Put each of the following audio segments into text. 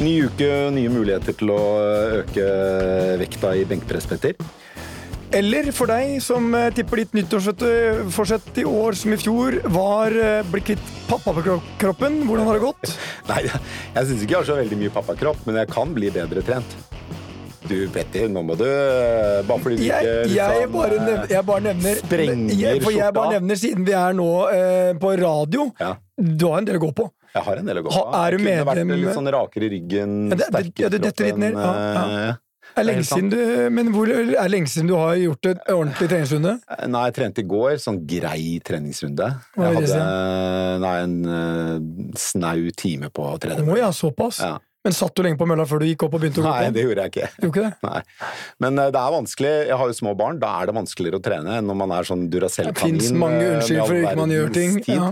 Ny uke, nye muligheter til å øke vekta i benkpress, Petter. Eller for deg som eh, tipper ditt nyttårsforsett i år som i fjor var eh, bli kvitt pappakroppen. Hvordan har det gått? Nei, jeg syns ikke jeg har så veldig mye pappakropp, men jeg kan bli bedre trent. Du, Petter, nå må du eh, Bare fordi du Jeg, ikke jeg, liksom, bare, eh, nevner, jeg bare nevner sprenger jeg, For jeg bare nevner, siden vi er nå eh, på radio, Ja. du har en del å gå på. Jeg har en del å gå på. er du Jeg kunne vært medlem- litt sånn rakere i ryggen, Ja, det- det- sterkere ja, det detter litt ned. Ja, ja. eh, Er lenge siden du, men hvor er det lenge siden du har gjort et ordentlig treningsrunde? Nei, jeg trente i går. Sånn grei treningsrunde. Hva Jeg hadde nei, en eh, snau time på Å trene. tredemølle. ja, såpass. Ja. Men satt du lenge på mølla før du gikk opp og begynte å gå Nei, det gjorde jeg ikke. Gjorde ikke det? Nei. Men eh, det er vanskelig. Jeg har jo små barn. Da er det vanskeligere å trene enn når man er sånn Duracell-kanin. Det fins mange eh, unnskyld for ikke man gjør ting. Ja.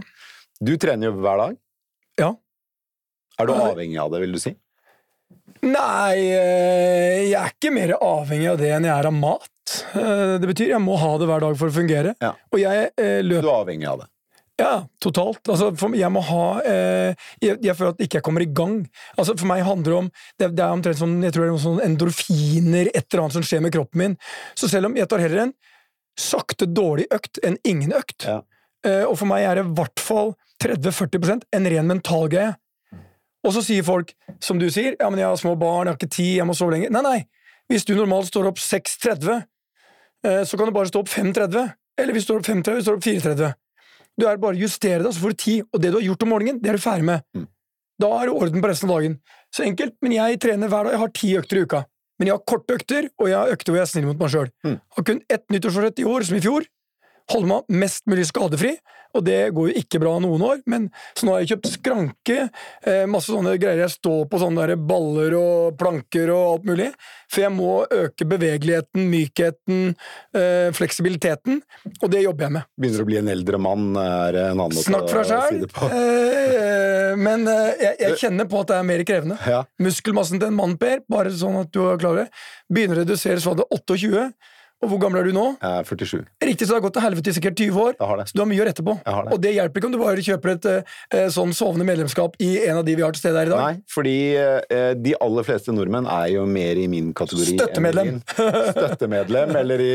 Du trener jo hver dag. Er du avhengig av det, vil du si? Nei, eh, jeg er ikke mer avhengig av det enn jeg er av mat. Eh, Det betyr jeg må ha det hver dag for å fungere. Ja. Og jeg løper Du er avhengig av det. Ja, totalt. Altså, jeg må ha eh, jeg, jeg føler at ikke jeg kommer i gang. Altså, for meg handler det om Det, det er omtrent sånn Jeg tror det er sånn endorfiner, et eller annet som skjer med kroppen min. Så selv om jeg tar heller en sakte, dårlig økt enn ingen økt. Ja. Eh, og for meg er det i hvert fall 30-40% en ren mental greie. Og så sier folk, som du sier, ja, men jeg har små barn, jeg har ikke tid, jeg må sove lenger. Nei, nei. Hvis du normalt står opp 6.30, eh, så kan du bare stå opp 5.30. Eller hvis du står opp 5.30, står du opp 4.30. Du er bare å justere deg, så får du tid. Og det du har gjort om morgenen, det er du ferdig med. Mm. Da er det orden på resten av dagen. Så enkelt, men jeg trener hver dag. Jeg har ti økter i uka. Men jeg har korte økter, og jeg har økter hvor jeg er snill mot meg sjøl. Mm. Har kun ett nyttårsforsett i år, som i fjor. Holde meg mest mulig skadefri, og det går jo ikke bra noen år. Men Så nå har jeg kjøpt skranke, eh, masse sånne greier jeg står på, sånne der baller og planker og alt mulig. For jeg må øke bevegeligheten, mykheten, eh, fleksibiliteten, og det jobber jeg med. Begynner å bli en eldre mann, er en annen måte Snakk fra sjæl, på. eh, men jeg, jeg kjenner på at det er mer krevende. Ja. Muskelmassen til en mann, Per, bare sånn at du er klar over det, begynner å reduseres fra det 28. Og hvor gammel er du nå? Jeg er 47. Riktig, så det har gått til helvete i sikkert 20 år. Jeg har det. Så du har mye å rette på. Jeg har det. Og det hjelper ikke om du bare kjøper et eh, sånn sovende medlemskap i en av de vi har til stede her i dag. Nei, fordi eh, de aller fleste nordmenn er jo mer i min kategori. enn min. Støttemedlem. Støttemedlem, eller i,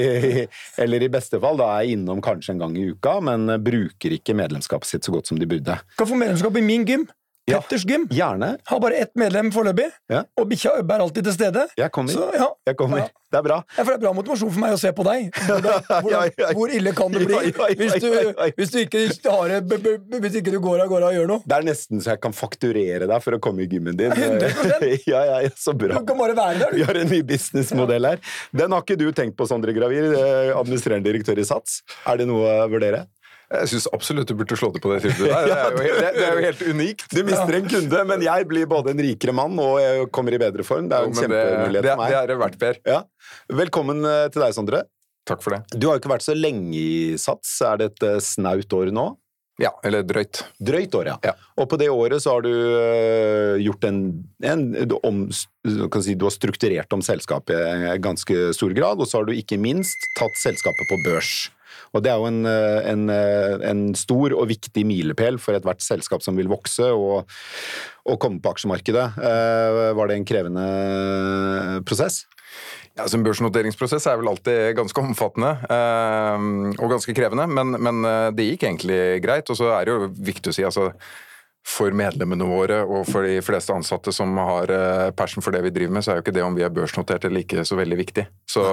eller i beste fall. Da er jeg innom kanskje en gang i uka, men eh, bruker ikke medlemskapet sitt så godt som de burde. Kan få medlemskap i min gym. Ja. Petters gym. Gjerne. Har bare ett medlem foreløpig, Ja. og bikkja Øbbe er alltid til stede. Jeg kommer. Så, ja. Jeg kommer. Det er bra. Ja, for Det er bra motivasjon for meg å se på deg. Hvordan, hvordan. Hvor ille kan det bli hvis, du, hvis du ikke har hvis du går av gårde og gjør noe? Det er nesten så jeg kan fakturere deg for å komme i gymmen din. 100%. ja, ja, ja, så Du kan bare være der. Vi har en ny businessmodell her. Den har ikke du tenkt på, Sondre Gravir, eh, administrerende direktør i Sats. Er det noe å vurdere? Jeg syns absolutt du burde slå til på det tilbudet. der. Det er jo helt, det, det er jo helt unikt. Du mister en kunde, men jeg blir både en rikere mann og jeg kommer i bedre form. Det er jo en kjempemulighet for meg. det er det verdt, Per. Ja. Velkommen eh, til deg, Sondre. Takk for det. Du har jo ikke vært så lenge i Sats. Er det et eh, snaut år nå? Ja, eller drøyt. Drøyt år, ja. Ja. Og på det året så har du øh, gjort en, en du om, kan si, Du har strukturert om selskapet i ganske stor grad, og så har du ikke minst tatt selskapet på børs. Og det er jo en, øh, en, øh, en stor og viktig milepæl for ethvert selskap som vil vokse og, og komme på aksjemarkedet. Eh, var det en krevende prosess? Ja, altså En børsnoteringsprosess er vel alltid ganske omfattende eh, og ganske krevende, men, men eh, det gikk egentlig greit. Og så er det jo viktig å si altså for medlemmene våre og for de fleste ansatte som har eh, passion for det vi driver med, så er jo ikke det om vi er børsnotert eller ikke så veldig viktig. Så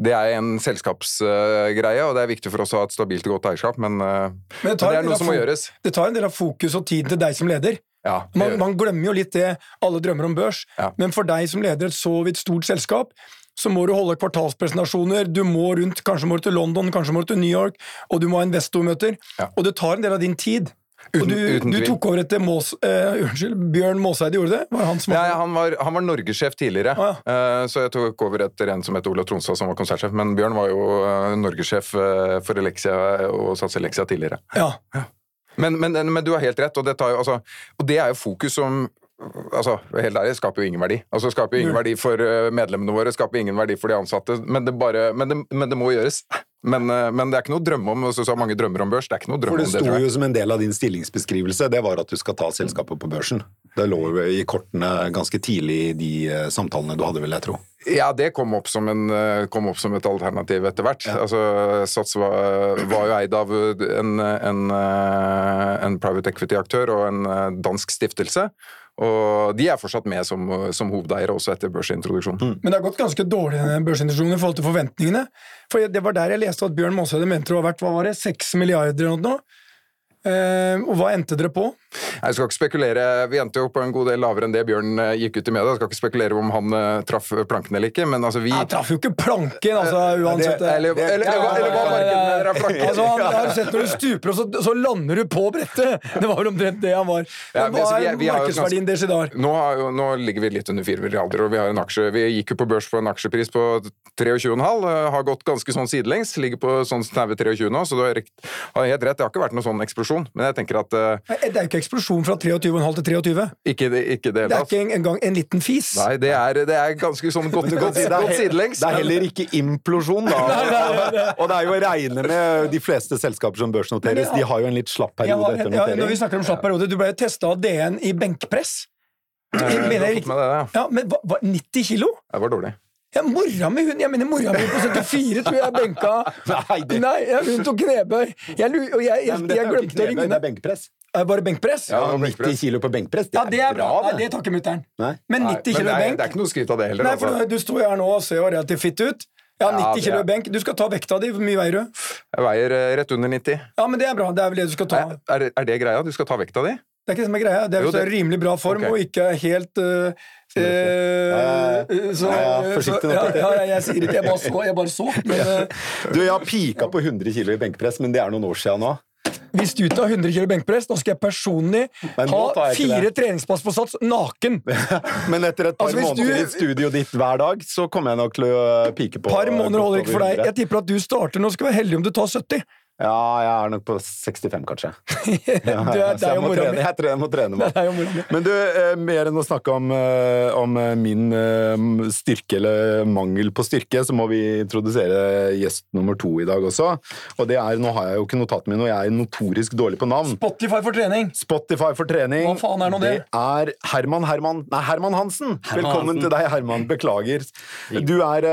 det er en selskapsgreie, og det er viktig for oss å ha et stabilt og godt eierskap, men, men, det, men det er noe som må gjøres. Det tar en del av fokus og tid til deg som leder. Ja, Man, man glemmer jo litt det alle drømmer om børs, Ja. men for deg som leder et så vidt stort selskap, så må du holde kvartalspresentasjoner, du må rundt, kanskje må du til London, kanskje må du til New York, og du må ha investormøter, Ja. og det tar en del av din tid. Uten- du, du tok over etter Mås... uh, unnskyld, Bjørn Måseide gjorde det? Var han som Nei, han var, han var norgessjef tidligere, Ah, eh, så jeg tok over etter en som het Olav Tronstad, som var konsertsjef. Men Bjørn var jo uh, norgessjef uh, for Elexia og Sats Elexia tidligere. Ja. Men, men, men du har helt rett, og det, tar jo, altså, og det er jo fokus som altså, helt ærlig, skaper jo ingen verdi. Altså, skaper jo ingen Null. verdi for medlemmene våre, skaper ingen verdi for de ansatte, men det, bare, men det, men det må gjøres. Men, eh, men det er ikke noe drømme om. Så, så mange drømmer om børs. Det er ikke noe For drømme det om det. sto tror jeg. jo som en del av din stillingsbeskrivelse, det var at du skal ta selskapet på børsen. Det lå jo i kortene ganske tidlig i de eh, samtalene du hadde, vil jeg tro. Ja, det kom opp som, en, eh, kom opp som et alternativ etter hvert. Altså, Sats var, var jo eid av en, en, en private equity-aktør og en dansk stiftelse. Og de er fortsatt med som, som hovedeiere også etter børsintroduksjonen. Men det har gått ganske dårlig denne børsintroduksjonen i forhold til forventningene. For Det var der jeg leste at Bjørn Måsøde mente det var verdt hva var det, 6 milliarder eller noe. Eh, og hva endte dere på? Jeg skal ikke spekulere, Vi endte jo på en god del lavere enn det Bjørn eh, gikk ut i media. Jeg skal ikke spekulere om han eh, traff planken eller ikke, men altså vi Han traff jo ikke planken, altså, uansett. Eller, eller, eller, eller, eller hva markedet mener av planken. Altså, han, har sett Når du stuper, og så, så lander du på brettet! Det var vel omtrent det han var. Ja, Men men hva altså, vi er er- markedsverdien deres i dag? Nå, nå ligger vi litt under 4 milliarder, og vi har en aksje Vi gikk jo på børs for en aksjepris på 23,5, eh, har gått ganske sånn sidelengs. Ligger på sånn snaue 23 nå, så du har helt rett. Det har ikke vært noen sånn eksplosjon, men jeg tenker at uh, Det er jo ikke eksplosjon fra 23,5 til 23. ikke, det- ikke det Det er ikke engang en liten fis. Nei, det er, det er ganske sånn godt, godt, Det er godt sidelengs. Det er heller ikke implosjon, da. Og det er jo å regne med de fleste selskaper som børsnoteres. De har jo en litt slapp periode etter notering. ja, når vi snakker om slapp periode, Du ble jo testa av DN i benkpress. Mener ja. Men hva, hva, 90 kilo? Det var dårlig. Ja, mora mi hun, jeg mener mora mi på 74 tror jeg benka Nei, det- Nei, hun tok knebøy. Jeg, jeg, jeg, jeg glemte å ringe henne. det er benkpress. Er Bare benkpress? Ja, Ja, 90 kilo på benkpress, det Ja, det er bra. Nei, det. det tar ikke mutter'n. Men 90 kilo det, benk det er ikke noe skryt av det heller. Nei, for altså. du sto jo her nå og ser jo relativt fitt ut. Ja, 90 Ja, kilo er- benk. Du skal ta vekta di. Hvor mye veier du? Jeg veier eh, rett under 90. Ja, men det er bra. Det er vel det du skal ta. Er, er, det greia? Du skal ta vekta di? Det er ikke det som er greia. Det er Jo, det- rimelig bra form okay. og ikke helt uh, så, forsiktig nå, ja, ja, ja, jeg sier ikke jeg bare så, jeg bare så. Men eh, Du, jeg har pika på 100 kilo i benkpress, men det er noen år siden nå. Hvis du tar 100 kilo benkpress, da skal jeg personlig ha fire treningspass på sats naken. Men etter et par Altså, måneder i studioet ditt hver dag, så kommer jeg nok til å pike på par måneder holder ikke for deg. Jeg tipper at du starter nå. Skal være heldig om du tar 70. Ja, jeg er nok på 65, kanskje. Du er Så jeg må trene, jeg tror jeg må trene meg. Men du, eh, mer enn å snakke om, eh, om eh, min styrke eller mangel på styrke, så må vi introdusere gjest nummer to i dag også. Og det er, nå har jeg jo ikke notatene mine, og jeg er notorisk dårlig på navn. Spotify for trening. Spotify for trening. Hva faen er nå det? er Herman Herman Nei, Herman Hansen! Herman Velkommen Hansen. til deg, Herman. Beklager. Du er,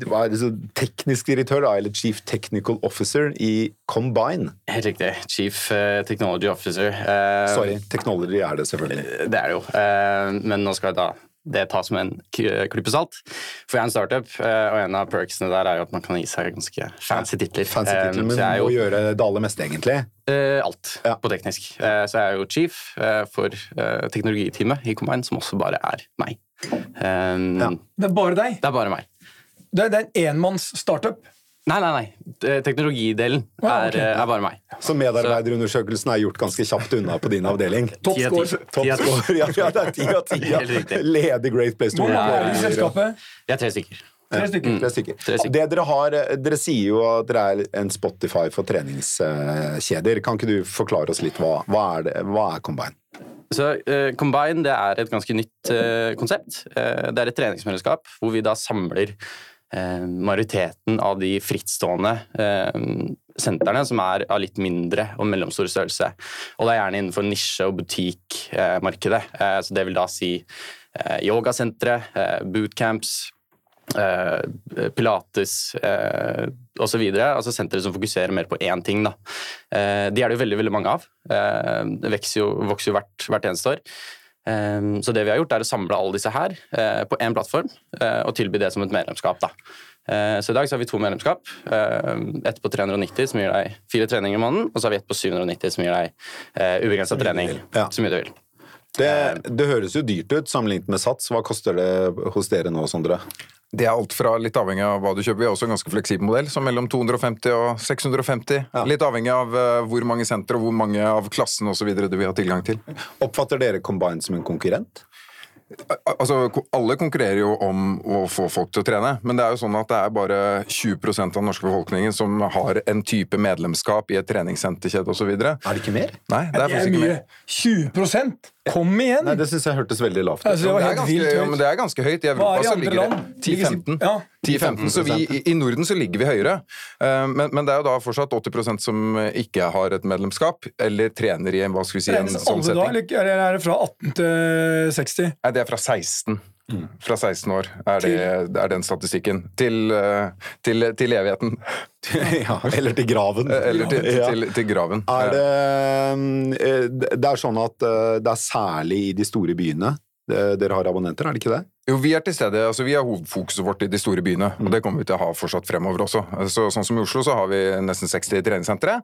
du er teknisk direktør, eller Chief Technical Officer i Combine. Helt riktig. Chief eh, Technology Officer. Eh, Sorry, technology er det selvfølgelig. Det er det jo. Eh, men nå skal jeg da det tas som en klype salt. For jeg er en startup, eh, og en av perksene der er jo at man kan gi seg ganske fancy titler. Fancy titler, men du må jo gjøre det aller meste, egentlig. eh, alt Ja. på teknisk. Eh, så jeg er jo chief eh, for eh, teknologiteamet i Combine, som også bare er meg. Eh, Ja. Det er bare deg. Det er bare meg. Det er, det er en enmanns startup. Nei, nei, nei. Eh, Teknologidelen er, ja, okay. er bare meg. Så medarbeiderundersøkelsen er gjort ganske kjapt unna på din avdeling. Score. Top score. Ja, ja, det er ti av ti. Leder Great Place to Hvor mange er det i selskapet? Er tre stykker. Tre stykker. Tre stykker. Tre stykker. Det dere har, dere sier jo at dere er en Spotify for treningskjeder. Kan ikke du forklare oss litt hva, hva, er, det, hva er Combine? Så uh, Combine det er et ganske nytt uh, konsept. Uh, det er et treningsmedlemskap hvor vi da samler eh, majoriteten av de frittstående eh, sentrene som er av litt mindre og mellomstor størrelse. Og det er gjerne innenfor nisje- og butikkmarkedet. Eh, så det vil da si eh, yogasentre, eh, bootcamps, pilates eh, osv. Altså sentre som fokuserer mer på én ting. Da. De er det jo veldig veldig mange av. Det vokser jo, vokser jo hvert, hvert eneste år. Eh, så det vi har gjort, er å samle alle disse her eh, på én plattform eh, og tilby det som et medlemskap. Da. Eh, så i dag så har vi to medlemskap. Eh, ett på 390 som gir deg fire treninger i måneden, og så har vi ett på 790 som gir deg ubegrensa trening. Ja. Så mye du vil. Det, det høres jo dyrt ut sammenlignet med Sats. Hva koster det hos dere nå, Sondre? Det er alt fra litt avhengig av hva du kjøper. Vi har også en ganske fleksibel modell, så mellom 250 og 650. Ja. Litt avhengig av eh, hvor mange sentre og hvor mange av klassen osv. du vil ha tilgang til. Oppfatter dere Combine som en konkurrent? Altså, Alle konkurrerer jo om å få folk til å trene, men det er jo sånn at det er bare 20% av den norske befolkningen som har en type medlemskap i et treningssenterkjede osv. Er det ikke mer? Nei, det er Det er faktisk ikke mye. mer. 20 Kom igjen! Nei, det syns jeg hørtes veldig lavt ut. Altså, det Det er ganske, ja, men det er ganske høyt. I Europa i så ligger det 10-15. Ja. 10-15, så vi, i- I Norden så ligger vi høyere. Eh, Men, men det er jo da fortsatt 80% som ikke har et medlemskap, eller trener i en, hva skal vi si, en sånn setting. da, eller er det fra 18 til 60? Nei, det er fra 16. Fra 16 år er, det, er den statistikken. Til, eh, til, til evigheten. ja, eller til graven. Eller til, til, til, graven. Er det, eh, det er sånn at eh, det er særlig i de store byene eh, dere har abonnenter, er det ikke det? Jo, vi er til stede, altså vi har hovedfokuset vårt i de store byene, og det kommer vi til å ha fortsatt fremover også. Så, sånn som i Oslo så har vi nesten 60 treningssentre,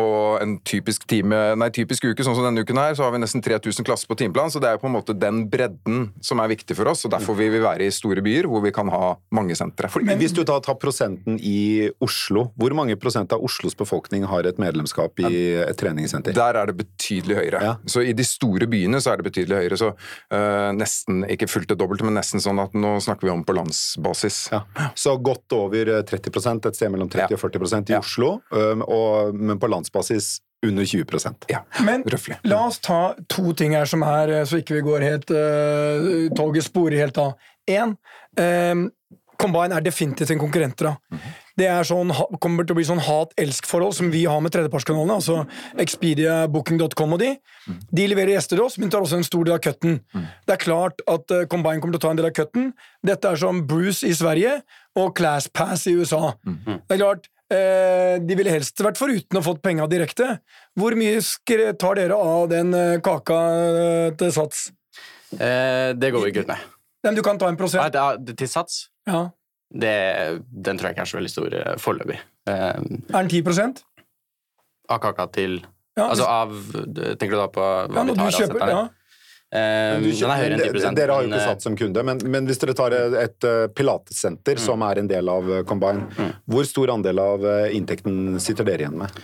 og en typisk, time, nei, typisk uke, sånn som denne uken her, så har vi nesten 3000 klasser på timeplan, så det er på en måte den bredden som er viktig for oss, og derfor vil vi være i store byer hvor vi kan ha mange sentre. Men hvis du da tar prosenten i Oslo, hvor mange prosent av Oslos befolkning har et medlemskap i et treningssenter? Der er det betydelig høyere. Ja. Så i de store byene så er det betydelig høyere. Så øh, nesten, ikke fullt det dobbelte, men nesten sånn at nå snakker vi om på landsbasis. Ja. Så godt over eh, 30 et sted mellom 30 og 40% i Ja. Oslo, um, og, men på landsbasis under 20 Ja, Men røffelig. la oss ta to ting her som er, eh, så ikke vi går helt uh, Toget sporer helt av. Én, Combine er definitivt en konkurrent til deg. Det er sånn, kommer til å bli sånn hat-elsk-forhold som vi har med tredjepartskanalene. altså Expedia, Booking.com og de. De leverer gjester til oss, men tar også en stor del av cutten. Det er klart at eh, Combine kommer til å ta en del av cutten. Dette er som Bruce i Sverige og ClassPass i USA. Det er klart, eh, De ville helst vært foruten å fått penga direkte. Hvor mye tar dere av den eh, kaka til sats? Eh, det går vi ikke ut med. Men du kan ta en prosent. det er, til sats, Ja. Det, den tror jeg ikke er så veldig stor eh, foreløpig. Eh, Er den 10 av kaka til Ja, Altså av Tenker du da på hva ja, vi tar du av kjøper, sentrene? ja. Eh, er høyere enn 10 Dere har jo ikke satt som kunde, men, men hvis dere tar et pilatesenter pilatessenter, som er en del av Combine, Combine, hvor stor andel av inntekten sitter dere igjen med?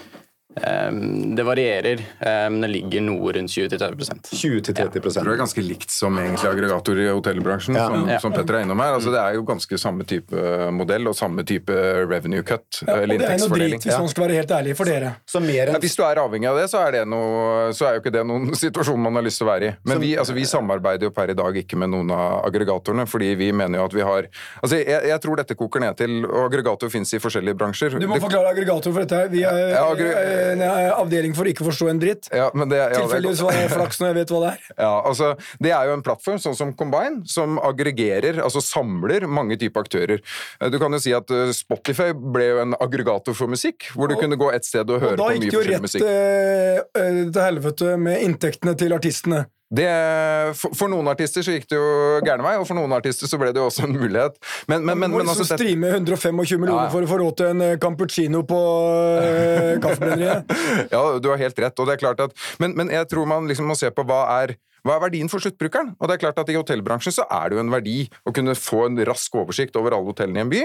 Eh, Det varierer, eh, men det ligger noe rundt 20-30% 20-30 ja. det er ganske likt som egentlig aggregatorer i hotellbransjen, Ja. som, Ja. som Petter er innom her. Altså, det er jo ganske samme type modell og samme type revenue cut, Ja, og det er noe drit, hvis man skal være helt ærlig, for dere. Så mer Ja, hvis du er avhengig av det, så er, det noe, så er jo ikke det noen situasjon man har lyst til å være i. Men vi, altså, vi samarbeider jo per i dag ikke med noen av aggregatorene, fordi vi mener jo at vi har Altså, jeg, jeg tror dette koker ned til Og aggregator finnes i forskjellige bransjer. Du må Det- forklare aggregator for dette. her. Vi er Ja, aggre- eh, en eh, avdeling for å ikke forstå en dritt. ja, men det, ja, Tilfeldigvis var det flaks når jeg vet hva det er. Ja, altså, Det er jo en plattform sånn som Combine, som aggregerer, altså samler mange typer aktører. Eh, Du kan jo si at eh, Spotify ble jo en aggregator for musikk, hvor du kunne gå et sted og høre Og da på gikk mye det jo forskjellig rett musikk. eh, eh, til helvete med inntektene til artistene. Det, for, for noen artister så gikk det jo gæren vei, og for noen artister så ble det jo også en mulighet. Men, men, men, du må liksom altså, streame 125 millioner Ja, ja. for å få råd til en Campuccino cappuccino på uh, kaffebrenneriet. Ja, du har helt rett. og det er klart at, men, men jeg tror man liksom må se på hva er hva er verdien for sluttbrukeren? Og det er klart at I hotellbransjen så er det jo en verdi å kunne få en rask oversikt over alle hotellene i en by.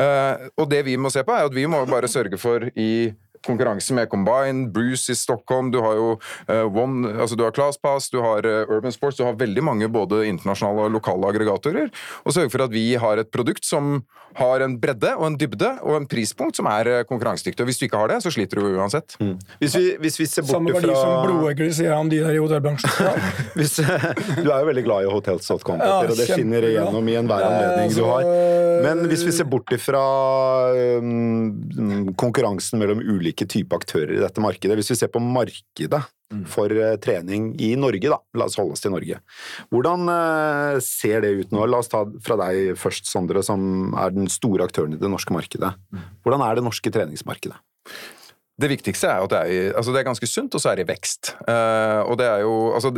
Eh, og det vi må se på, er at vi må bare sørge for i konkurranse med Combine, Bruce i Stockholm, du har jo uh, One, altså du har ClassPass, du har uh, Urban Sports, du har veldig mange både internasjonale og lokale aggregatorer. Og sørge for at vi har et produkt som har en bredde og en dybde og en prispunkt som er eh, konkurransedyktig. Og hvis du ikke har det, så sliter du uansett. Hvis vi, hvis vi ser bort Samme verdi fra som blodegler, sier han de der i hotellbransjen. Hvis, Du er jo veldig glad i Hotels.com, Ja, og det skinner igjennom i enhver anledning du har. eh, Men hvis vi ser bort ifra um, konkurransen mellom ulike typer aktører i dette markedet, hvis vi ser på markedet for eh, trening i Norge, da, la oss holde oss til Norge. Hvordan eh, ser det ut nå? La oss ta fra deg først, Sondre, som er den store aktøren i det norske markedet. Hvordan er det norske treningsmarkedet? Det viktigste er at det er, altså det er ganske sunt, og så er det vekst. Uh, og det er jo, altså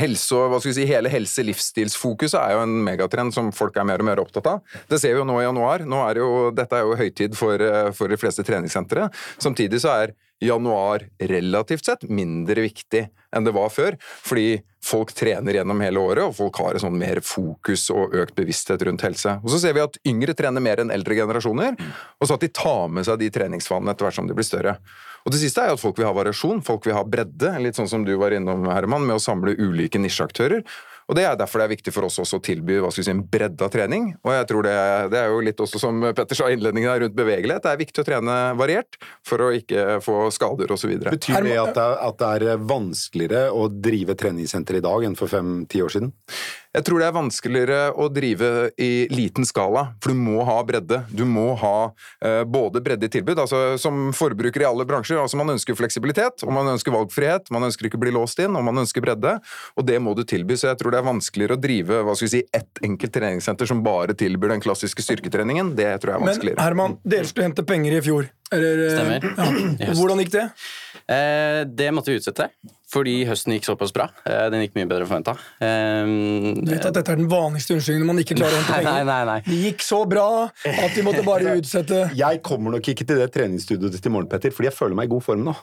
helse hva skal vi si, Hele helse-livsstilsfokuset er jo en megatrend som folk er mer og mer opptatt av. Det ser vi jo nå i januar. Nå er jo, dette er jo høytid for, eh, for de fleste treningssentre. Samtidig så er januar relativt sett mindre viktig enn det var før, fordi folk trener gjennom hele året, og folk har sånn mer fokus og økt bevissthet rundt helse. Og så ser vi at yngre trener mer enn eldre generasjoner, og så at de tar med seg de treningsvanene etter hvert som de blir større. Og det siste er jo at folk vil ha variasjon, folk vil ha bredde, litt sånn som du var innom, Herman, med å samle ulike nisjeaktører. Og Det er derfor det er viktig for oss også å tilby hva skal vi si, en bredde av trening. Og jeg tror det, det er jo litt også som Petter sa i innledningen her, rundt bevegelighet. Det er viktig å trene variert for å ikke få skader osv. Betyr det at det, at det er vanskeligere å drive treningssenter i dag enn for fem-ti år siden? Jeg tror det er vanskeligere å drive i liten skala, for du må ha bredde. Du må ha eh, både bredde i tilbud, altså som forbruker i alle bransjer. altså Man ønsker fleksibilitet, og man ønsker valgfrihet, man ønsker ikke å bli låst inn, og man ønsker bredde. Og det må du tilby. Så jeg tror det er vanskeligere å drive hva skal vi si, ett enkelt treningssenter som bare tilbyr den klassiske styrketreningen. Det tror jeg er vanskeligere. Men Herman, dere skulle hente penger i fjor. Eller, eh, Stemmer. Ja. Hvordan gikk det? Eh, det måtte vi utsette, fordi høsten gikk såpass bra. Eh, den gikk mye bedre enn forventa. Um, Du vet at dette er den vanligste unnskyldningen man ikke klarer å hente penger. nei, nei. Det gikk så bra at vi måtte bare utsette. Jeg kommer nok ikke til det treningsstudioet til morgen, Petter, fordi jeg føler meg i god form nå.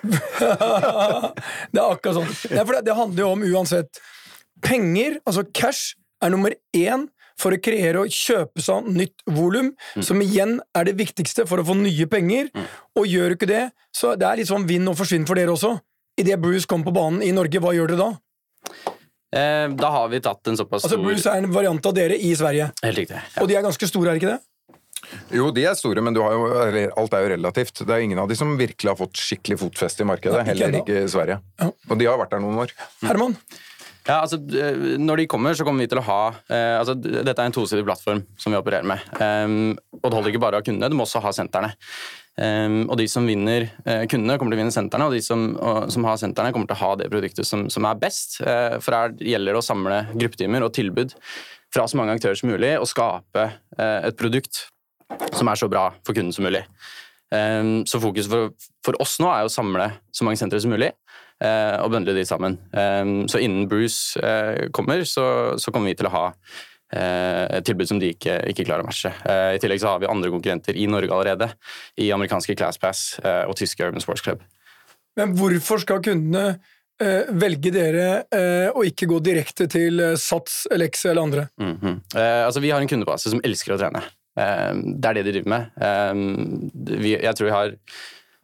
det er akkurat sånn. Nei, for det, det handler jo om uansett Penger, altså cash, er nummer én for å kreere og kjøpe seg nytt volum, som igjen er det viktigste for å få nye penger. Og gjør du ikke det, så det er litt sånn vinn og forsvinn for dere også. Idet Bruce kom på banen i Norge, hva gjør dere da? eh, da har vi tatt en såpass Altså stor Bruce er en variant av dere i Sverige, Helt riktig. Ja. og de er ganske store, er ikke det? Jo, de er store, men du har jo, alt er jo relativt. Det er ingen av de som virkelig har fått skikkelig fotfeste i markedet. Ja, ikke heller ikke i Sverige. Ja. Og de har vært der noen år. Herman? Ja, altså, eh, Når de kommer, så kommer vi til å ha eh, altså, Dette er en tosidig plattform som vi opererer med. Um, og det holder ikke bare å ha kundene, du må også ha sentrene. Um, og de som vinner eh, kundene, kommer til å vinne sentrene, og de som, og, som har sentrene, kommer til å ha det produktet som, som er best. Eh, for her gjelder det å samle gruppetimer og tilbud fra så mange aktører som mulig, og skape eh, et produkt som er så bra for kunden som mulig. Um, så fokuset for, for oss nå er å samle så mange sentre som mulig eh, og bøndle de sammen. Um, så innen Bruce eh, kommer, så, så kommer vi til å ha eh, et tilbud som de ikke, ikke klarer å matche. Eh, I tillegg så har vi andre konkurrenter i Norge allerede, i amerikanske ClassPass eh, og tyske Urban Sports Club. Men hvorfor skal kundene eh, velge dere eh, og ikke gå direkte til eh, Sats, Alexa eller andre? Mm -hmm. altså, vi har en kundebase som elsker å trene. Eh, det er det de driver med. Eh, jeg tror vi har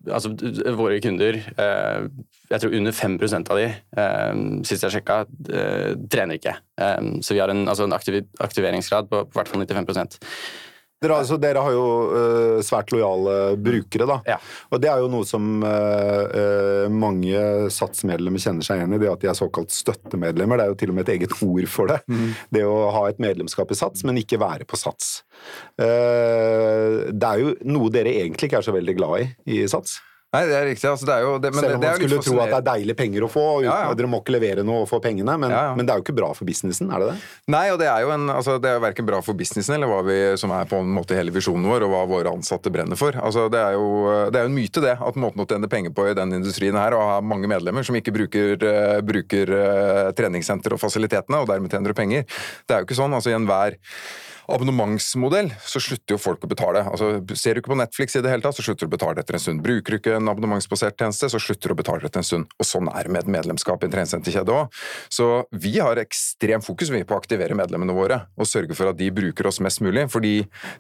altså, våre kunder eh, Jeg tror under 5 av de, eh, sist jeg sjekka, eh, trener ikke. Så vi har en, altså, en aktiv, aktiveringsgrad på, på hvert fall 95 Dere, altså, dere har jo uh, svært lojale brukere, da. Ja. Og det er jo noe som uh, uh, mange Sats-medlemmer kjenner seg igjen i, det at de er såkalt støttemedlemmer. Det er jo til og med et eget ord for det. Det å ha et medlemskap i Sats, men ikke være på Sats. Det er jo noe dere egentlig ikke er så veldig glad i i Sats. Nei, det er riktig. Altså, det er jo, det, men Selv om man skulle tro at det er deilige penger å få, og Ja, ja. dere må ikke levere noe få pengene, men, men det er jo ikke bra for businessen, er det det? Nei, og det er jo en, altså, det er verken bra for businessen eller hva vi, som er på en måte hele visjonen vår, og hva våre ansatte brenner for. Altså, det, er jo, det er jo en myte, det, at måten å tjene penger på i den industrien her, og ha mange medlemmer som ikke bruker, uh, bruker uh, treningssenter og fasilitetene, og dermed tjener du penger. Det er jo ikke sånn. altså I enhver abonnementsmodell så slutter jo folk å betale. Altså, ser du ikke på Netflix i det hele tatt, så slutter du å betale etter en stund. Bruker du ikke en abonnementsbasert tjeneste, så slutter du å betale etter en stund. Og sånn er det med et medlemskap i en treningssenterkjede òg. Så vi har ekstremt fokus vi, på å aktivere medlemmene våre og sørge for at de bruker oss mest mulig. Fordi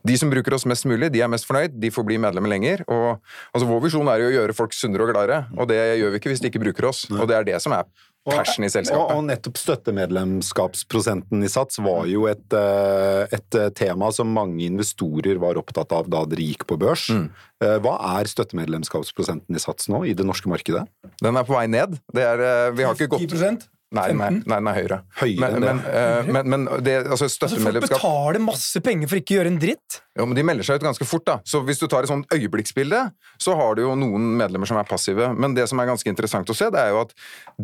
de som bruker oss mest mulig, de er mest fornøyd, de får bli medlemmer lenger. Og altså, vår visjon er jo å gjøre folk sunnere og gladere, og det gjør vi ikke hvis de ikke bruker oss. Og det er det som er Og, selskapet. og nettopp støttemedlemskapsprosenten i Sats var jo et, eh, et eh, tema som mange investorer var opptatt av da dere gikk på børs. Mm. Eh, Hva er støttemedlemskapsprosenten i Sats nå, i det norske markedet? Den er på vei ned. Det er, vi har ikke gått 10 Nei, nei, nei, er høyere. Høyere men, men, eh, men, men det, altså Altså, folk betaler masse penger for ikke å gjøre en dritt. Jo, men De melder seg ut ganske fort. da. Så Hvis du tar et sånt øyeblikksbilde, så har du jo noen medlemmer som er passive. Men det som er ganske interessant å se, det er jo at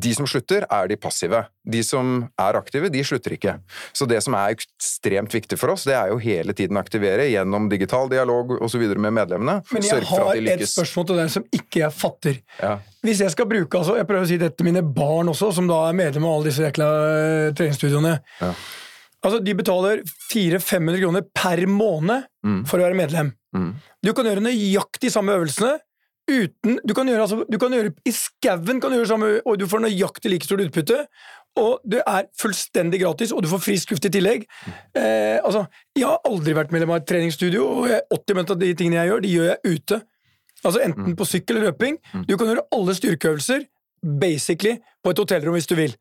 de som slutter, er de passive. De som er aktive, de slutter ikke. Så det som er ekstremt viktig for oss, det er jo hele tiden aktivere gjennom digital dialog osv. med medlemmene. Men jeg har et spørsmål til deg som ikke jeg fatter. Ja. Hvis jeg skal bruke, altså, jeg prøver å si dette til mine barn også, som da er medlem av alle disse jækla eh, treningsstudioene. Ja. Altså, De betaler 400-500 kroner per måned Mm. for å være medlem. Mm. Du kan gjøre nøyaktig samme øvelsene uten Du kan gjøre, altså, du kan gjøre I skauen kan du gjøre samme, og du får nøyaktig like stort utbytte. Og det er fullstendig gratis, og du får frisk luft i tillegg. Eh, altså, Jeg har aldri vært medlem av et treningsstudio, og 80 av de tingene jeg gjør, de gjør jeg ute. Altså Enten på sykkel eller løping. Du kan gjøre alle styrkeøvelser basically på et hotellrom hvis du vil.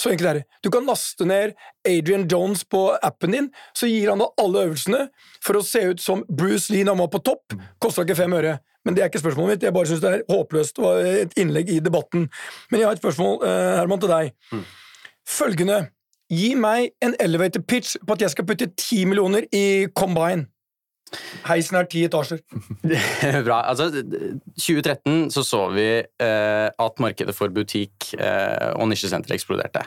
Så enkelt er det. Du kan laste ned Adrian Jones på appen din, så gir han deg alle øvelsene for å se ut som Bruce Lee når han var på topp. Kosta ikke fem øre. Men det er ikke spørsmålet mitt. Jeg bare syns det er håpløst. Det var et innlegg i debatten. Men jeg har et spørsmål, eh, Herman, til deg. Følgende. Gi meg en elevator pitch på at jeg skal putte ti millioner i Combine. Heisen er ti etasjer. Bra. Altså, 2013 så så vi eh, at markedet for butikk eh, og nisjesenter eksploderte.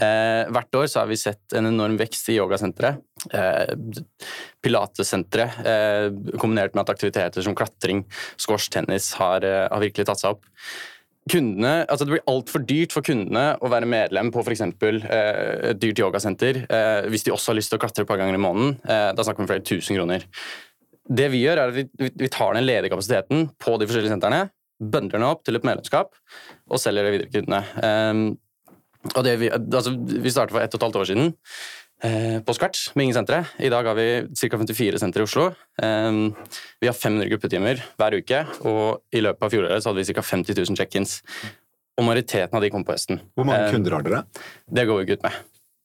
Eh, hvert år så har vi sett en enorm vekst i yogasenteret. Eh, Pilatesenteret, eh, kombinert med at aktiviteter som klatring, squash, tennis har, eh, har virkelig tatt seg opp. Kundene, altså Det blir altfor dyrt for kundene å være medlem på f.eks. Eh, et dyrt yogasenter eh, hvis de også har lyst til å klatre et par ganger i måneden. Eh, da snakker vi om flere tusen kroner. Det vi gjør, er at vi, tar den ledige kapasiteten på de forskjellige sentrene, bøndler den opp til et medlemskap og selger det videre til kundene. Um, og det vi, altså, vi startet for ett og et halvt år siden på scratch med ingen sentre. I dag har vi ca. 54 sentre i Oslo. Um, vi har 500 gruppetimer hver uke, og i løpet av fjoråret så hadde vi ca. 50 000 check-ins. Og majoriteten av de kom på høsten. Hvor mange Um, kunder har dere? Det går vi ikke ut med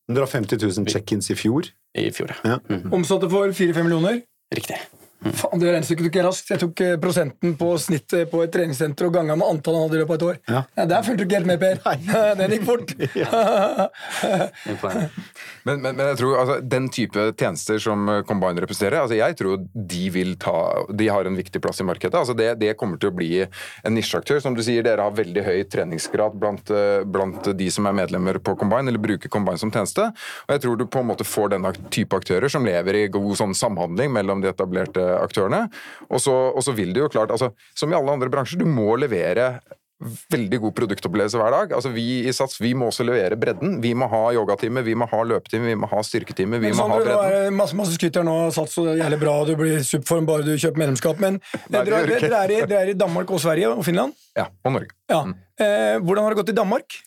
Dere har 50 000 check-ins i fjor. i fjor. ja. Ja. Omsatte for 4-5 millioner. Riktig. Faen, det regnestykket tok jeg raskt. Jeg tok eh, prosenten på snittet på et treningssenter og ganga med antallet han hadde i løpet av et år. Ja. Der fulgte du ikke helt med, Per. Den gikk fort. Men, men, men jeg tror altså, den type tjenester som eh, Combine representerer, altså jeg tror de vil ta De har en viktig plass i markedet. altså Det, det kommer til å bli en nisjeaktør. Som du sier, dere har veldig høy treningsgrad blant, eh, blant de som er medlemmer på Combine, eller bruker Combine som tjeneste. Og jeg tror du på en måte får den type aktører som lever i god sånn samhandling mellom de etablerte aktørene. Og så, og så vil det jo klart, altså, som i alle andre bransjer, du må levere veldig god produktopplevelse hver dag. Altså Vi i Sats vi må også levere bredden. Vi må ha yogatime, vi må ha løpetime, vi må ha styrketime. vi må ha bredden. bredden. er det masse, masse skryt her nå. Sats så jævlig bra, du blir superform bare du kjøper medlemskap. Men eh, det dere, er i, er Danmark og Sverige og Finland? Ja, og Norge. Ja. Eh, hvordan har det gått i Danmark?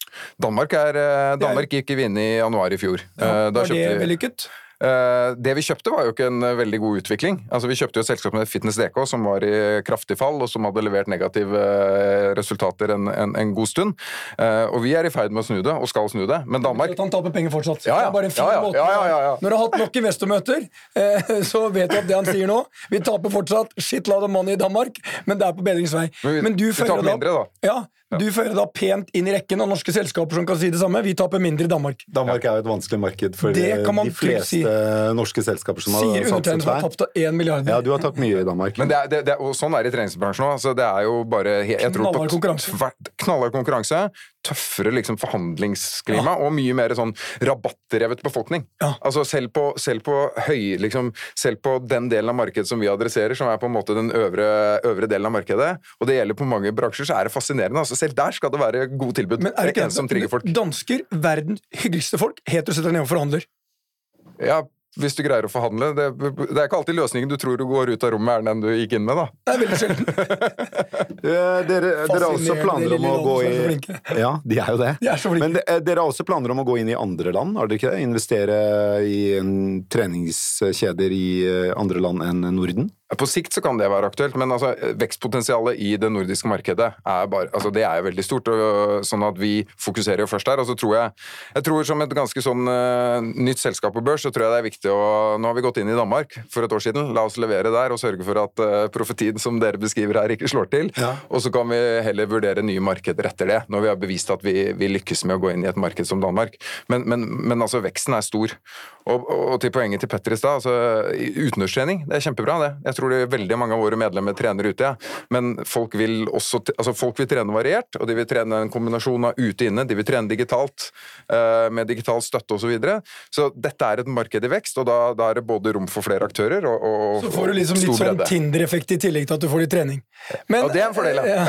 Danmark, er, eh, Danmark gikk vi inn i januar i fjor. Ja, da Var det vellykket? Eh, Det vi kjøpte, var jo ikke en eh, veldig god utvikling. Altså Vi kjøpte jo et selskap med Fitness DK som var i kraftig fall, og som hadde levert negative eh, resultater en, en, en god stund. Og vi er i ferd med å snu det, og skal snu det. Men Danmark han taper penger fortsatt. Ja, ja. Det er bare en fin Ja, måte. Når du har hatt nok investormøter, så vet du at det han sier nå Vi taper fortsatt shitload of money i Danmark, men det er på bedringsvei. Men vi- du vi fører taper mindre, da. Ja, du fører da pent inn i rekken av norske selskaper som kan si det samme. Vi taper mindre i Danmark. Danmark er jo et vanskelig marked for Det eh, kan man de fleste si. norske selskaper som har Sier satset undertegnede som har tapt av 1 milliard. Ja, du har tapt mye i Danmark. Men det er, det, det er, og sånn er det i treningsbransjen òg. Altså, det er jo bare Knallhard konkurranse. Knallhard konkurranse. Tøffere liksom, forhandlingsklima og mye mer sånn rabattrevet befolkning. Ja. Altså selv på, selv på høy, liksom, selv på den delen av markedet som vi adresserer, som er på en måte den øvre, øvre delen av markedet, og det gjelder på mange bransjer, så er det fascinerende. Altså, selv der skal det være gode tilbud. Men er det ikke en som trigger folk. Dansker, verdens hyggeligste folk, heter å sette deg ned og forhandler. Ja, hvis du greier å forhandle. Det, det er ikke alltid løsningen du tror du går ut av rommet, er den du gikk inn med, da. Det er veldig sjelden. Eh, Dere, har også planer om å gå i. Ja, de er jo det. De er. Men de- eh, dere har også planer om å gå inn i andre land, har dere ikke det? Investere i en treningskjeder i eh, andre land enn Norden? På sikt så kan det være aktuelt, men altså, vekstpotensialet i det nordiske markedet er, bare, altså, det er jo veldig stort. Og, sånn at Vi fokuserer jo først der. og så tror jeg, jeg tror Som et ganske sånn uh, nytt selskap på børs, så tror jeg det er viktig å Nå har vi gått inn i Danmark for et år siden. La oss levere der og sørge for at uh, profetien som dere beskriver her, ikke slår til. Ja. Og så kan vi heller vurdere nye markeder etter det, når vi har bevist at vi, vi lykkes med å gå inn i et marked som Danmark. Men, men, men altså, veksten er stor. Og, og til poenget til Petter i stad, altså, utendørstrening, det er kjempebra, det. Jeg tror det er veldig mange av våre medlemmer trener ute, ja. men folk vil også altså folk vil trene variert, og de vil trene en kombinasjon av ute-inne, de vil trene digitalt, eh, med digital støtte osv. Så, videre. så dette er et marked i vekst, og da, da er det både rom for flere aktører og, og, Så får du liksom litt sånn. Tinder-effekt i tillegg til at du får litt trening. Men, Ja, det er en fordel, ja.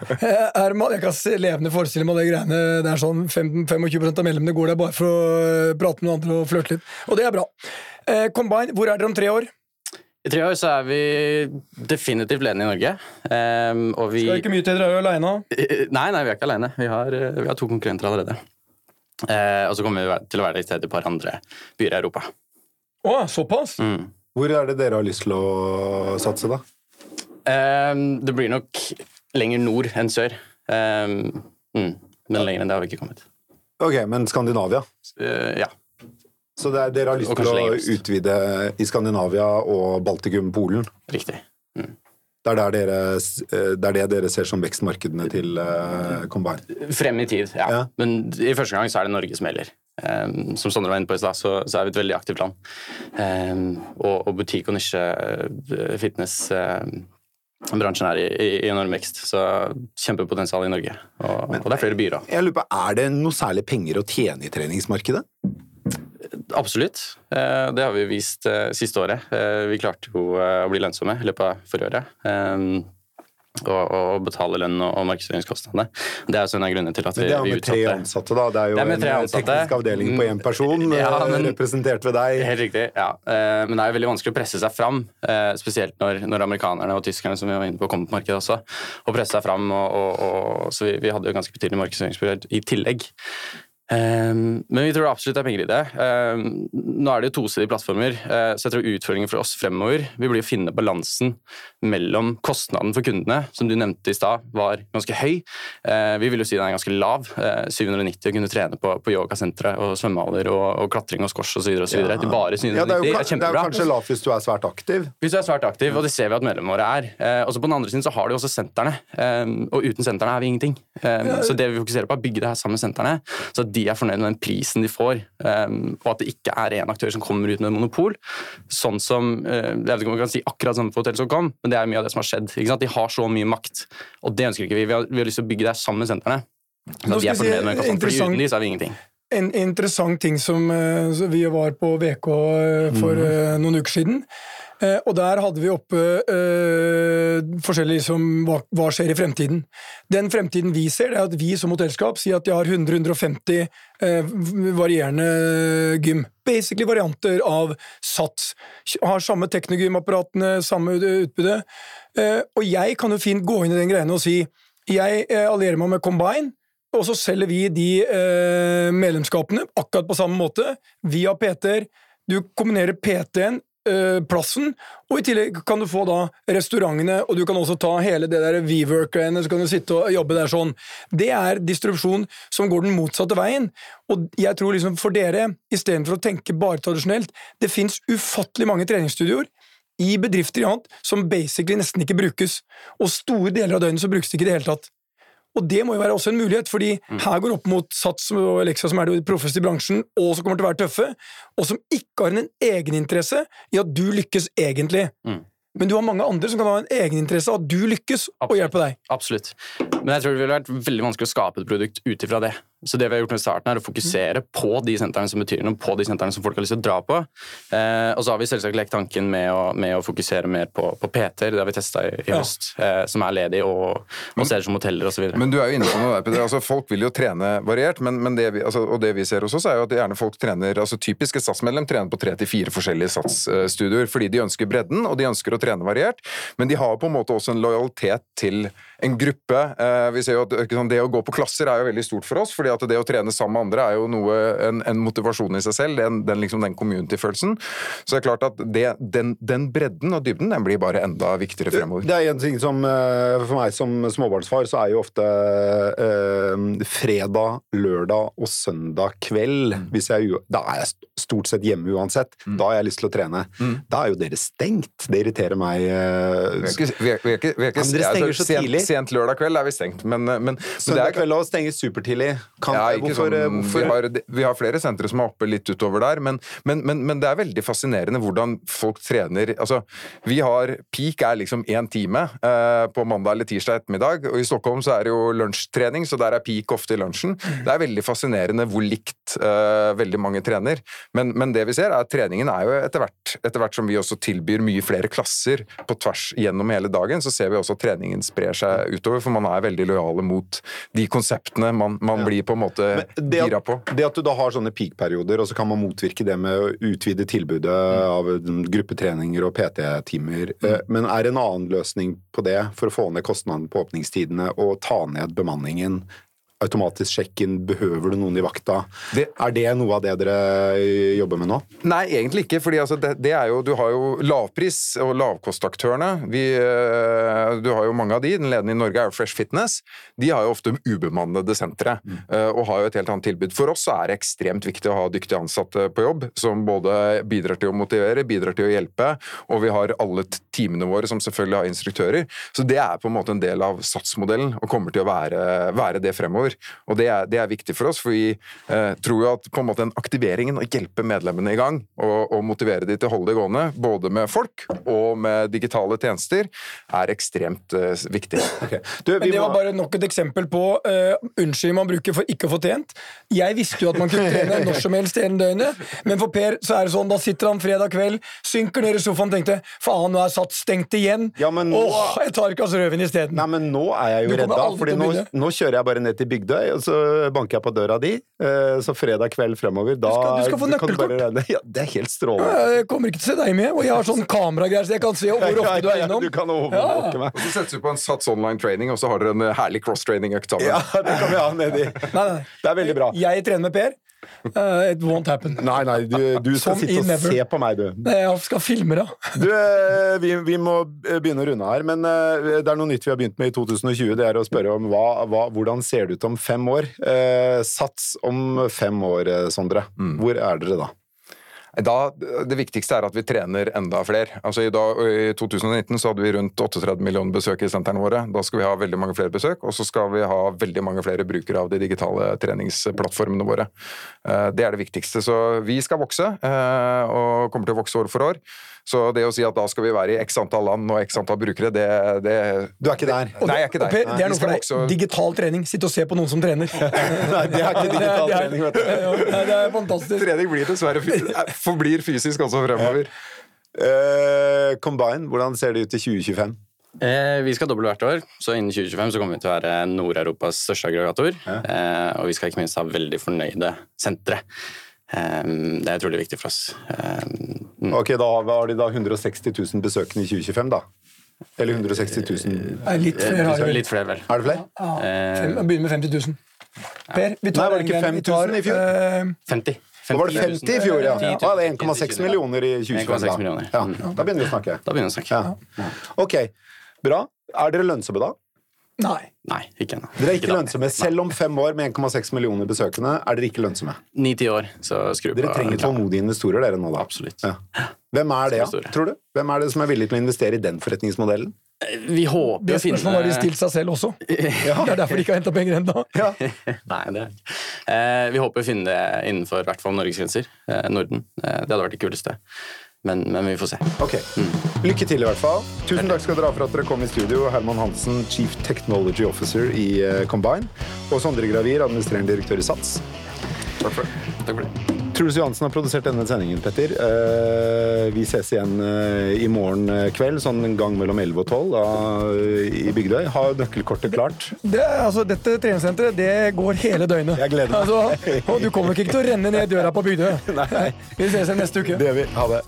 er man, jeg kan se levende forestille meg det greiene. Det er sånn fem- 25 av medlemmene går der bare for å eh, prate med noen andre og flørte litt. Og det er bra. Eh, Combine, hvor er dere om tre år? I tre år så er vi definitivt ledende i Norge. Um, og vi er ikke mye til dere er aleine. Nei, nei, vi er ikke alene. Vi har, eh, vi har to konkurrenter allerede. Uh, og så kommer vi til å være det i stedet et par andre byer i Europa. Å, såpass? Mm. Hvor er det dere har lyst til å satse, da? Um, det blir nok lenger nord enn sør. Um, mm. Men lenger enn det har vi ikke kommet. Ok, men Skandinavia? Uh, ja. Så det er, dere har lyst til å utvide i Skandinavia og Baltikum, Polen? Riktig. Det er, der dere, eh, det er det dere ser som vekstmarkedene til uh, Combine? Frem i tid, ja. Ja. Men i første gang så er det Norge som gjelder. Um, som Sondre var inne på i stad, så, så er vi et veldig aktivt land. Um, og, og butikk- og nisje-fitness-bransjen er i, i, enorm vekst. Så kjempepotensial i Norge. Og, og det er flere byer òg. Jeg lurer på, Er det noe særlig penger å tjene i treningsmarkedet? Absolutt. Eh, Det har vi vist eh, siste året. Eh, Vi klarte jo å bli lønnsomme i løpet av forrige året. Og, og betale lønn og, markedsføringskostnadene. Det er også en av grunnene til at vi utsatte det er med tre ansatte, da. Det er jo Det er med en ansatte. teknisk avdeling på én person, Ja, men- representert ved deg. Helt riktig, ja. Men det er jo veldig vanskelig å presse seg fram, spesielt når, når amerikanerne og tyskerne som vi var inne på kommer på markedet også, og presse seg fram. Og, og, og, så vi, vi hadde jo ganske betydelig markedsføringsbyrå i tillegg. Eh, Men vi tror det absolutt er penger i det. Um, Nå er det jo tosidige plattformer, uh, så jeg tror utfordringen for oss fremover vil blir å finne balansen mellom kostnaden for kundene, som du nevnte i stad, var ganske høy. Uh, Vi vil jo si den er ganske lav. Uh, 790 å kunne trene på, på yogasentre og svømmehaller og, og klatring og squash osv. til bare 790 Ja, det er jo er kjempebra. det er kanskje lavt hvis du er svært aktiv. Hvis du er svært aktiv, og det ser vi at medlemmene våre er. og så på den andre siden så har du også sentrene, um, og uten sentrene er vi ingenting. Eh, så det vi fokuserer på er å bygge det her sammen med sentrene, så de er fornøyd med den prisen de får, eh, og at det ikke er én aktør som kommer ut med monopol. Sånn som eh, Jeg vet ikke om man kan si akkurat samme på Hotell.com, men det er mye av det som har skjedd. Ikke sant? De har så mye makt, og det ønsker ikke vi. Vi har, vi har lyst til å bygge det her sammen med sentrene. Så de er fornøyd med kostnaden, for uten de så er vi ingenting. En interessant ting som eh, Vi var på VK eh, for eh, noen uker siden. Eh, og der hadde vi oppe eh, forskjellig liksom, hva, hva skjer i fremtiden. Den fremtiden vi ser, det er at vi som hotellskap sier at de har 100-150 eh, varierende gym. Basically varianter av SATS. Har samme teknogymapparatene, samme utbytte. Eh, og jeg kan jo fint gå inn i den greiene og si jeg eh, allierer meg med Combine. Og så selger vi de eh, medlemskapene akkurat på samme måte, via PT-er. Du kombinerer PT-en, plassen, og i tillegg kan du få da restaurantene, og du kan også ta hele det der WeWork-greiene, så kan du sitte og jobbe der sånn. Det er distribusjon som går den motsatte veien. Og jeg tror liksom for dere, istedenfor å tenke bare tradisjonelt, det fins ufattelig mange treningsstudioer i bedrifter i annet som basically nesten ikke brukes. Og store deler av døgnet så brukes det ikke i det hele tatt. Og det må jo være også en mulighet, fordi her går opp mot Sats og Alexa, som er de proffeste i bransjen, og som kommer til å være tøffe, og som ikke har en egeninteresse i at du lykkes egentlig. Mm. Men du har mange andre som kan ha en egeninteresse av at du lykkes, og Absolutt. hjelpe deg. Absolutt. Men jeg tror det ville vært veldig vanskelig å skape et produkt ut ifra det. Så det vi har gjort med starten er å fokusere på de sentrene som betyr noe, på de sentrene som folk har lyst til å dra på. Eh, og så har vi selvsagt lekt tanken med å, med å fokusere mer på, på PT-er, det har vi testa i, i Ja. høst, eh, som er ledig, og, og steder som hoteller osv. Men du er jo inne på noe der. Altså, folk vil jo trene variert, men, men det vi, altså, og det vi ser hos oss, er jo at gjerne folk trener altså Typiske SAS-medlem trener på tre til fire forskjellige SAS-studioer fordi de ønsker bredden og de ønsker å trene variert, men de har på en måte også en lojalitet til en gruppe. Eh, vi ser jo at Det å gå på klasser er jo veldig stort for oss, fordi at det å trene sammen med andre er jo noe, en, en motivasjon i seg selv, den, den, liksom, den community-følelsen. Så det er klart at det, den, den bredden og dybden den blir bare enda viktigere fremover. Det er en ting som eh, For meg som småbarnsfar, så er jo ofte eh, fredag, lørdag og søndag kveld hvis jeg, Da er jeg stort sett hjemme uansett. Da har jeg lyst til å trene. Da er jo dere stengt. Det irriterer meg. eh, Vi er ikke, vi er, vi er ikke, vi er ikke Ja, dere stenger så så tidlig. Sent lørdag kveld er vi stengt, men, men, men Søndag kveld òg stenger supertidlig. Kan, ja, hvorfor, eh, sånn, hvorfor vi, har, vi har flere sentre som er oppe litt utover der, men, men, men, men det er veldig fascinerende hvordan folk trener. Altså, vi har Peak er liksom én time eh, på mandag eller tirsdag ettermiddag, og i Stockholm så er det jo lunsjtrening, så der er peak ofte i lunsjen. Det er veldig fascinerende hvor likt eh, veldig mange trener, men, men det vi ser er at treningen er jo etter hvert, etter hvert som vi også tilbyr mye flere klasser på tvers gjennom hele dagen, så ser vi også at treningen sprer seg utover, for man er veldig lojale mot de konseptene man, man blir på en måte gira på. det at du da har sånne peak-perioder, og så kan man motvirke det med å utvide tilbudet av mm, gruppetreninger og PT-timer. Mm. Eh, Men er en annen løsning på det, for å få ned kostnadene på åpningstidene og ta ned bemanningen, automatisk sjekk-in, behøver du noen i vakta? Det- Er det noe av det dere eh, jobber med nå? Nei, egentlig ikke. fordi altså, det, det er jo, Du har jo lavpris- og lavkostaktørene. Vi, eh, du har jo mange av de. Den ledende i Norge er jo Fresh Fitness. De har jo ofte ubemannede sentre mm. og har jo et helt annet tilbud. For oss så er det ekstremt viktig å ha dyktige ansatte på jobb, som både bidrar til å motivere, bidrar til å hjelpe, og vi har alle teamene våre som selvfølgelig har instruktører. Så det er på en måte en del av satsmodellen og kommer til å være, være det fremover. Og det er, det er viktig for oss, for vi eh, tror jo at på en måte den aktiveringen å hjelpe medlemmene i gang og, og motivere de til å holde det gående, både med folk og med digitale tjenester, er ekstremt eh, viktig. Du, Men vi det må, var bare nok et eksempel på uh, unnskyld man bruker for ikke å få trent. Jeg visste jo at man kunne trene når som helst hele døgnet, men for Per så er det sånn, da sitter han fredag kveld, synker ned i sofaen tenkte faen, nå er satt stengt igjen. Ja, men nå- Åh, jeg tar ikke altså rødvin isteden. Nei, men nå er jeg jo redda, å nå, nå kjører jeg bare ned til Bygdøy, og så banker jeg på døra di. eh, Så fredag kveld fremover, da skal- du skal få nøkkelkort. Ja, det er helt strålende. Jeg kommer ikke til å se deg med, og jeg har sånn kameragreier, så jeg kan se hvor ofte du er innom. Du kan overvåke meg. Og så setter vi på en Sats online training, og så har dere en herlig cross-training-økt sammen. Ja, det kan vi ha nedi. Det er veldig bra. Jeg trener med Per. Uh, it won't happen. Nei, nei, du, du skal Som sitte og never. se på meg, du. Jeg skal filme det. Du, eh, vi, vi må begynne å runde her, men eh, det er noe nytt vi har begynt med i 2020. Det er å spørre om hva, hva, hvordan ser det ut om fem år? Uh, sats om fem år, Sondre. Sondre. Hvor er dere da? Da, det viktigste er at vi trener enda flere. Altså I, dag, I 2019 så hadde vi rundt 38 millioner besøk i sentrene våre. Da skal vi ha veldig mange flere besøk, og så skal vi ha veldig mange flere brukere av de digitale treningsplattformene våre. Eh, Det er det viktigste. Så vi skal vokse, eh, og kommer til å vokse år for år. Så det å si at da skal vi være i x antall land og x antall brukere, det, det Du er ikke der. Nei, jeg er ikke der. Per, det er noe for deg. deg. Digital trening. Sitte og se på noen som trener. Nei, det er ikke digital Det er- trening, vet du. Nei, ja, Det er fantastisk. Trening blir dessverre forblir fysisk også fremover. Uh, Combine, hvordan ser det ut i 2025? Eh, vi skal doble hvert år, så innen 2025 så kommer vi til å være Nord-Europas største aggregator. Eh, og vi skal ikke minst ha veldig fornøyde sentre. Eh, det er utrolig viktig for oss. Eh, mm. Ok, da har de da 160 000 besøkende i 2025, da? Eller 160 000 Nei, Litt flere har. Litt flere, vel. Er det flere? Fem- Begynner med 50 000. Per, vi tar Nei, var det ikke en gang. Vi tar, 5 000 i fjor? 50. 50. Da var det 50 i fjor, ja. 10 000. Ah, det er 1,6 millioner i 2025. da. millioner. Ja, da begynner vi å snakke. Da begynner vi å snakke. Ja. Ok, bra. Er dere lønnsomme da? Nei. Nei, ikke ennå. Dere er ikke ikke lønnsomme. Selv om fem år med 1,6 millioner besøkende er dere ikke lønnsomme. Ni-ti år, så skru på. Dere trenger tålmodige investorer, dere nå, da. Absolutt. Ja. Hvem er det, tror du? Hvem er det som er villig til å investere i den forretningsmodellen? Vi håper Det å finne spørsmålet har de stilt seg selv også. Det er derfor de ikke har henta penger ennå. Ja. Nei, det er ikke. Eh, vi håper å finne det innenfor i hvert fall Norges grenser. Eh, Norden. Eh, det hadde vært det kuleste. Men, men vi får se. Ok. Lykke til, i hvert fall. Tusen takk skal dere ha for at dere kom i studio. Herman Hansen, Chief Technology Officer i eh, Combine. Og Sondre Gravir, administrerende direktør i Sats. Takk for det. Takk for det. Truls Johansen har produsert denne sendingen, Petter. Eh, vi ses igjen eh, i morgen eh, kveld, sånn en gang mellom 11 og 12 da, i Bygdøy. Ha nøkkelkortet klart. Det, altså, dette treningssenteret det går hele døgnet. Jeg gleder meg. Altså, og du kommer ikke til å renne ned døra på Bygdøy. Nei. Vi ses igjen neste uke. Det gjør vi. Ha det.